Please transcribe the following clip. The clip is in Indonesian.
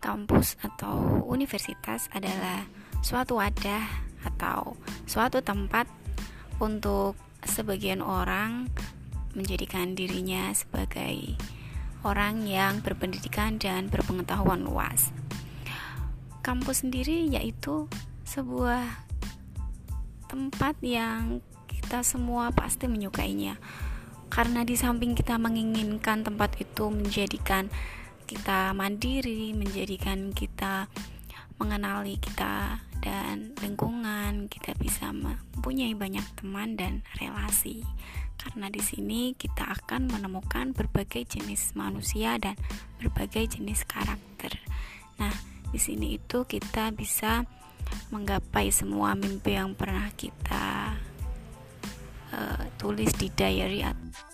kampus atau universitas adalah suatu wadah atau suatu tempat untuk sebagian orang menjadikan dirinya sebagai orang yang berpendidikan dan berpengetahuan luas. Kampus sendiri yaitu sebuah tempat yang kita semua pasti menyukainya. Karena di samping kita menginginkan tempat itu menjadikan kita mandiri, menjadikan kita mengenali kita dan lingkungan, kita bisa mempunyai banyak teman dan relasi. Karena di sini kita akan menemukan berbagai jenis manusia dan berbagai jenis karakter. Nah, di sini itu kita bisa menggapai semua mimpi yang pernah kita uh, tulis di diary atau